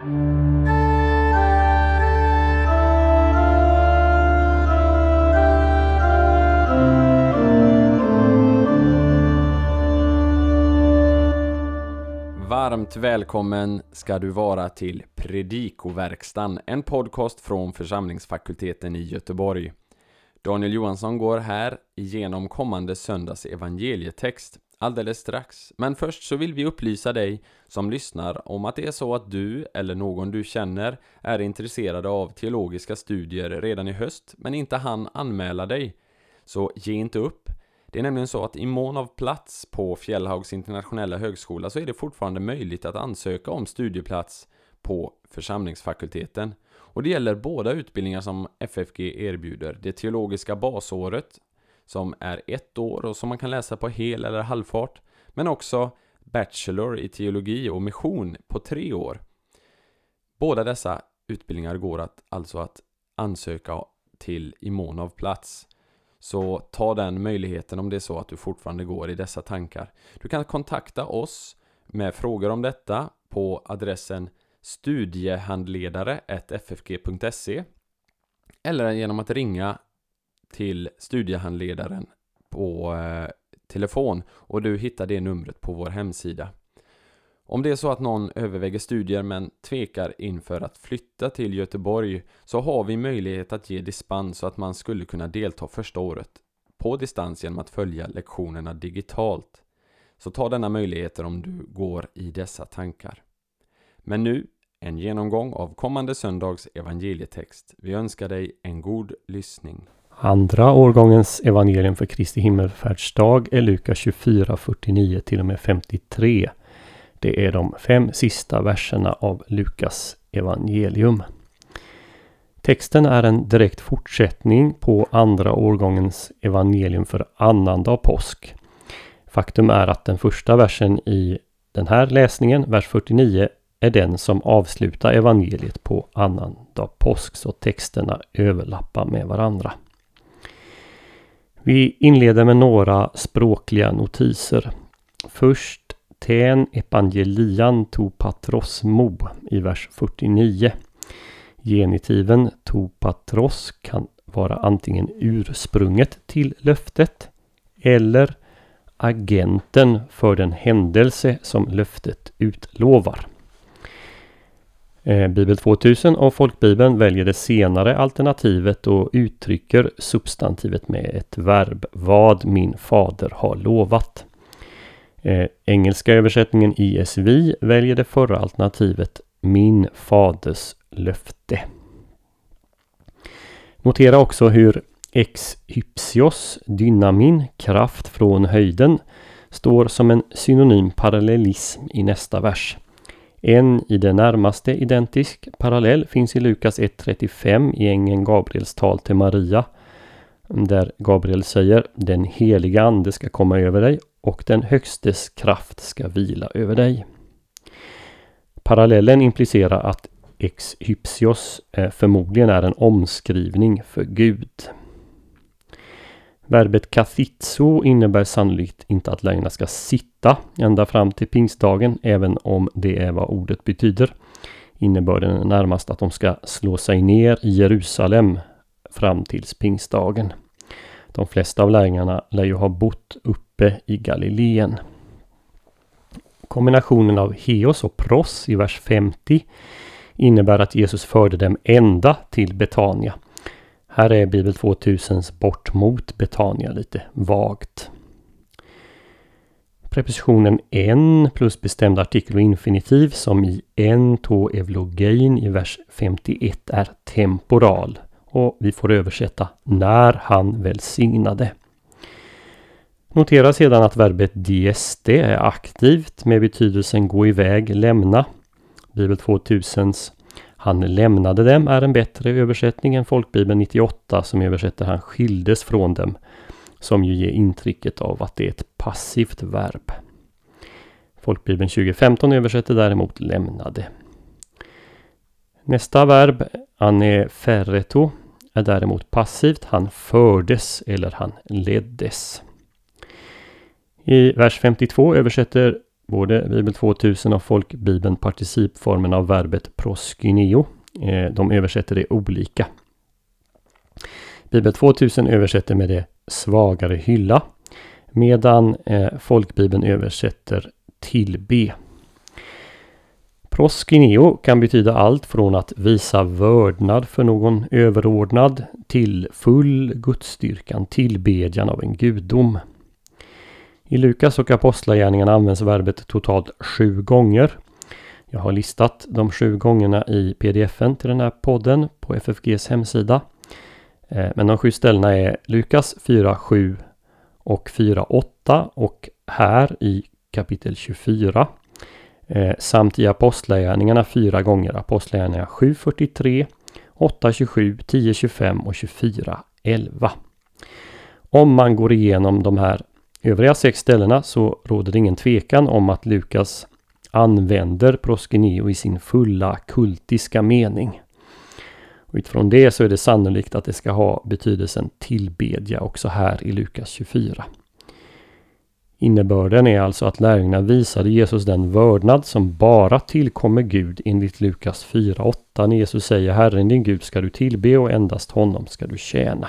Varmt välkommen ska du vara till Predikoverkstan, en podcast från församlingsfakulteten i Göteborg. Daniel Johansson går här igenom kommande söndags evangelietext alldeles strax. Men först så vill vi upplysa dig som lyssnar om att det är så att du eller någon du känner är intresserade av teologiska studier redan i höst men inte hann anmäla dig. Så ge inte upp. Det är nämligen så att i mån av plats på Fjällhaugs internationella högskola så är det fortfarande möjligt att ansöka om studieplats på församlingsfakulteten. Och det gäller båda utbildningar som FFG erbjuder. Det teologiska basåret som är ett år och som man kan läsa på hel eller halvfart. Men också Bachelor i teologi och mission på tre år. Båda dessa utbildningar går att, alltså att ansöka till i mån av plats. Så ta den möjligheten om det är så att du fortfarande går i dessa tankar. Du kan kontakta oss med frågor om detta på adressen studiehandledare ffg.se eller genom att ringa till studiehandledaren på eh, telefon och du hittar det numret på vår hemsida. Om det är så att någon överväger studier men tvekar inför att flytta till Göteborg så har vi möjlighet att ge dispens så att man skulle kunna delta första året på distans genom att följa lektionerna digitalt. Så ta denna möjligheter om du går i dessa tankar. Men nu en genomgång av kommande söndags evangelietext. Vi önskar dig en god lyssning. Andra årgångens evangelium för Kristi himmelfärdsdag är Lukas 24, 49 till och med 53. Det är de fem sista verserna av Lukas evangelium. Texten är en direkt fortsättning på andra årgångens evangelium för annandag påsk. Faktum är att den första versen i den här läsningen, vers 49, är den som avslutar evangeliet på annandag påsk, så texterna överlappar med varandra. Vi inleder med några språkliga notiser. Först ten evangelian to patros mo i vers 49. Genitiven to patros kan vara antingen ursprunget till löftet eller agenten för den händelse som löftet utlovar. Eh, Bibel 2000 och Folkbibeln väljer det senare alternativet och uttrycker substantivet med ett verb. Vad min fader har lovat. Eh, engelska översättningen ISV väljer det förra alternativet. Min faders löfte. Notera också hur ex hypsios, dynamin, kraft från höjden, står som en synonym parallellism i nästa vers. En i det närmaste identisk parallell finns i Lukas 1.35 i ängeln Gabriels tal till Maria. Där Gabriel säger Den heliga ande ska komma över dig och den högstes kraft ska vila över dig. Parallellen implicerar att ex hypsios eh, förmodligen är en omskrivning för Gud. Verbet kathitso innebär sannolikt inte att lärjungarna ska sitta ända fram till pingstdagen, även om det är vad ordet betyder. Innebörden är närmast att de ska slå sig ner i Jerusalem fram tills pingstdagen. De flesta av lärjungarna lär ju ha bott uppe i Galileen. Kombinationen av Heos och Pros i vers 50 innebär att Jesus förde dem ända till Betania. Här är Bibel 2000s bort mot Betania lite vagt. Prepositionen en plus bestämd artikel och infinitiv som i en to evlogein i vers 51 är temporal. Och vi får översätta när han välsignade. Notera sedan att verbet dieste är aktivt med betydelsen gå iväg, lämna. Bibel 2000s han lämnade dem är en bättre översättning än Folkbibeln 98 som översätter han skildes från dem. Som ju ger intrycket av att det är ett passivt verb. Folkbibeln 2015 översätter däremot lämnade. Nästa verb, Anefereto, är däremot passivt. Han fördes eller han leddes. I vers 52 översätter både Bibel 2000 och folkbibeln participformen av verbet proskyneo. Eh, de översätter det olika. Bibel 2000 översätter med det svagare hylla. Medan eh, folkbibeln översätter tillbe. Proskineo kan betyda allt från att visa vördnad för någon överordnad till full gudsstyrkan, tillbedjan av en gudom. I Lukas och Apostlagärningarna används verbet totalt sju gånger. Jag har listat de sju gångerna i pdfen till den här podden på FFGs hemsida. Eh, men de sju ställena är Lukas 4.7 och 4.8 och här i kapitel 24 eh, samt i Apostlagärningarna fyra gånger. Apostlagärningarna 7.43, 8.27, 10.25 och 24.11. Om man går igenom de här övriga sex ställena så råder det ingen tvekan om att Lukas använder proskeneo i sin fulla kultiska mening. Och utifrån det så är det sannolikt att det ska ha betydelsen tillbedja också här i Lukas 24. Innebörden är alltså att lärjungarna visade Jesus den vördnad som bara tillkommer Gud enligt Lukas 4.8 när Jesus säger Herren din Gud ska du tillbe och endast honom ska du tjäna.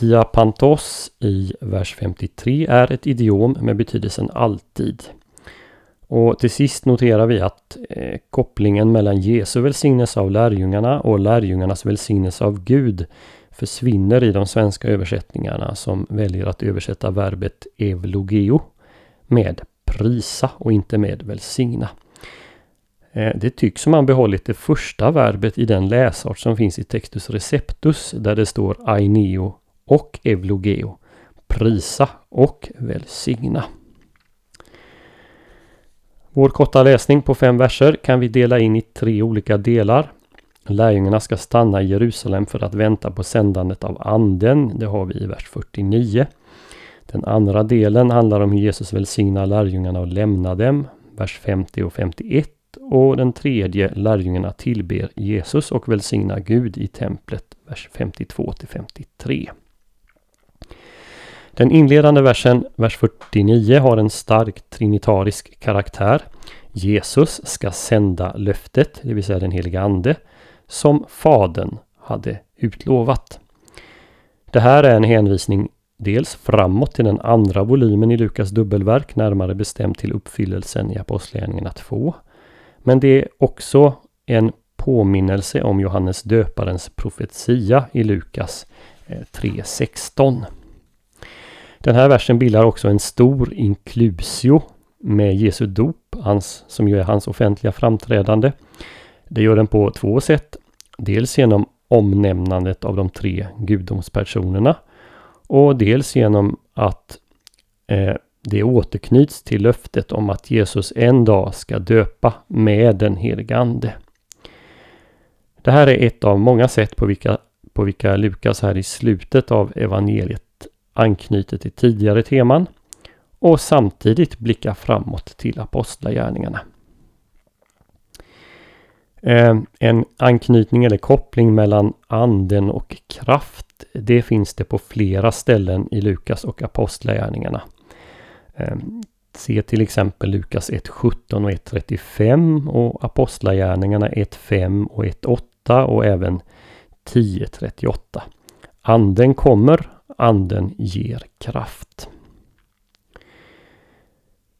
Diapantos i vers 53 är ett idiom med betydelsen alltid. Och till sist noterar vi att eh, kopplingen mellan Jesu välsignelse av lärjungarna och lärjungarnas välsignelse av Gud försvinner i de svenska översättningarna som väljer att översätta verbet evlogeo med prisa och inte med välsigna. Eh, det tycks som man behållit det första verbet i den läsart som finns i Textus Receptus där det står aineo och evlogeo. Prisa och välsigna. Vår korta läsning på fem verser kan vi dela in i tre olika delar. Lärjungarna ska stanna i Jerusalem för att vänta på sändandet av anden. Det har vi i vers 49. Den andra delen handlar om hur Jesus välsignar lärjungarna och lämnar dem. Vers 50 och 51. Och den tredje, lärjungarna tillber Jesus och välsignar Gud i templet. Vers 52 till 53. Den inledande versen, vers 49, har en stark trinitarisk karaktär. Jesus ska sända löftet, det vill säga den heliga Ande, som Fadern hade utlovat. Det här är en hänvisning dels framåt till den andra volymen i Lukas dubbelverk, närmare bestämt till uppfyllelsen i Apostlagärningarna 2. Men det är också en påminnelse om Johannes döparens profetia i Lukas eh, 3.16. Den här versen bildar också en stor inklusio med Jesu dop, hans, som ju är hans offentliga framträdande. Det gör den på två sätt. Dels genom omnämnandet av de tre gudomspersonerna och dels genom att eh, det återknyts till löftet om att Jesus en dag ska döpa med den helige Ande. Det här är ett av många sätt på vilka, på vilka Lukas här i slutet av evangeliet anknyter till tidigare teman och samtidigt blickar framåt till apostlagärningarna. Eh, en anknytning eller koppling mellan anden och kraft. Det finns det på flera ställen i Lukas och apostlagärningarna. Eh, se till exempel Lukas 1.17 och 1.35 och apostlagärningarna 1.5 och 1.8 och även 10.38. Anden kommer anden ger kraft.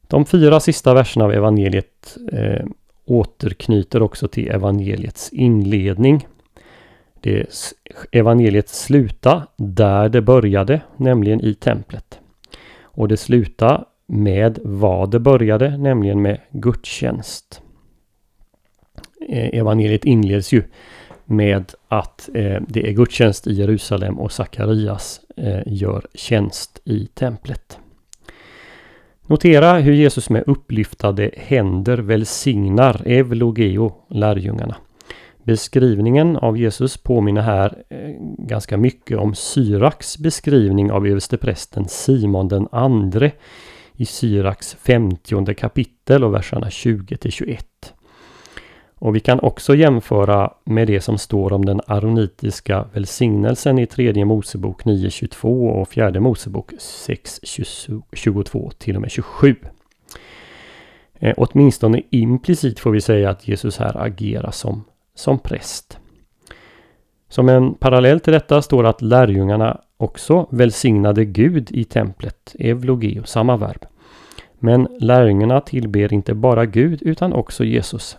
De fyra sista verserna av evangeliet eh, återknyter också till evangeliets inledning. Det evangeliet slutar där det började, nämligen i templet. Och det slutar med vad det började, nämligen med gudstjänst. Eh, evangeliet inleds ju med att eh, det är gudstjänst i Jerusalem och Sakarias eh, gör tjänst i templet. Notera hur Jesus med upplyftade händer välsignar evlogeo, lärjungarna. Beskrivningen av Jesus påminner här eh, ganska mycket om Syraks beskrivning av översteprästen Simon den andre i Syraks 50 kapitel och verserna 20 till 21. Och vi kan också jämföra med det som står om den aronitiska välsignelsen i tredje Mosebok 9.22 och fjärde Mosebok 6.22 till och med 27. Eh, åtminstone implicit får vi säga att Jesus här agerar som, som präst. Som en parallell till detta står att lärjungarna också välsignade Gud i templet, evlogeo, samma verb. Men lärjungarna tillber inte bara Gud utan också Jesus.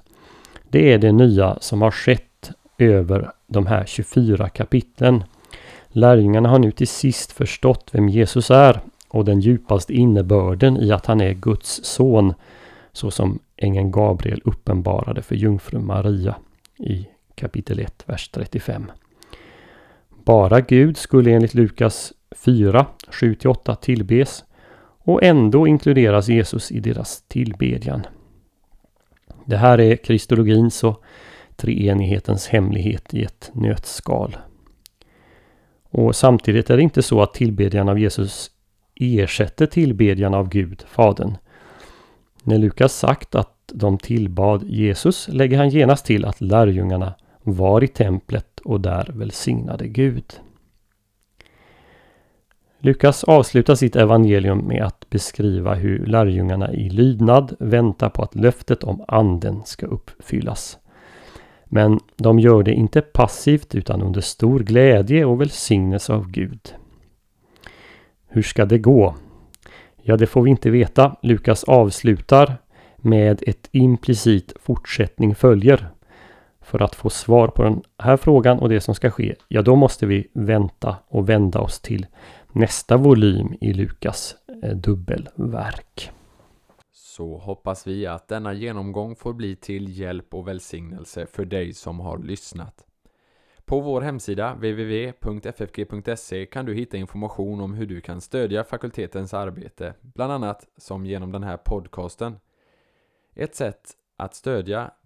Det är det nya som har skett över de här 24 kapitlen. Lärjungarna har nu till sist förstått vem Jesus är och den djupaste innebörden i att han är Guds son, så som ängeln Gabriel uppenbarade för jungfru Maria i kapitel 1, vers 35. Bara Gud skulle enligt Lukas 4, 7-8 tillbes och ändå inkluderas Jesus i deras tillbedjan. Det här är kristologins och treenighetens hemlighet i ett nötskal. Och samtidigt är det inte så att tillbedjan av Jesus ersätter tillbedjan av Gud, Fadern. När Lukas sagt att de tillbad Jesus lägger han genast till att lärjungarna var i templet och där välsignade Gud. Lukas avslutar sitt evangelium med att beskriva hur lärjungarna i lydnad väntar på att löftet om anden ska uppfyllas. Men de gör det inte passivt utan under stor glädje och välsignelse av Gud. Hur ska det gå? Ja, det får vi inte veta. Lukas avslutar med ett implicit fortsättning följer. För att få svar på den här frågan och det som ska ske, ja då måste vi vänta och vända oss till nästa volym i Lukas eh, dubbelverk. Så hoppas vi att denna genomgång får bli till hjälp och välsignelse för dig som har lyssnat. På vår hemsida www.ffg.se kan du hitta information om hur du kan stödja fakultetens arbete, bland annat som genom den här podcasten. Ett sätt att stödja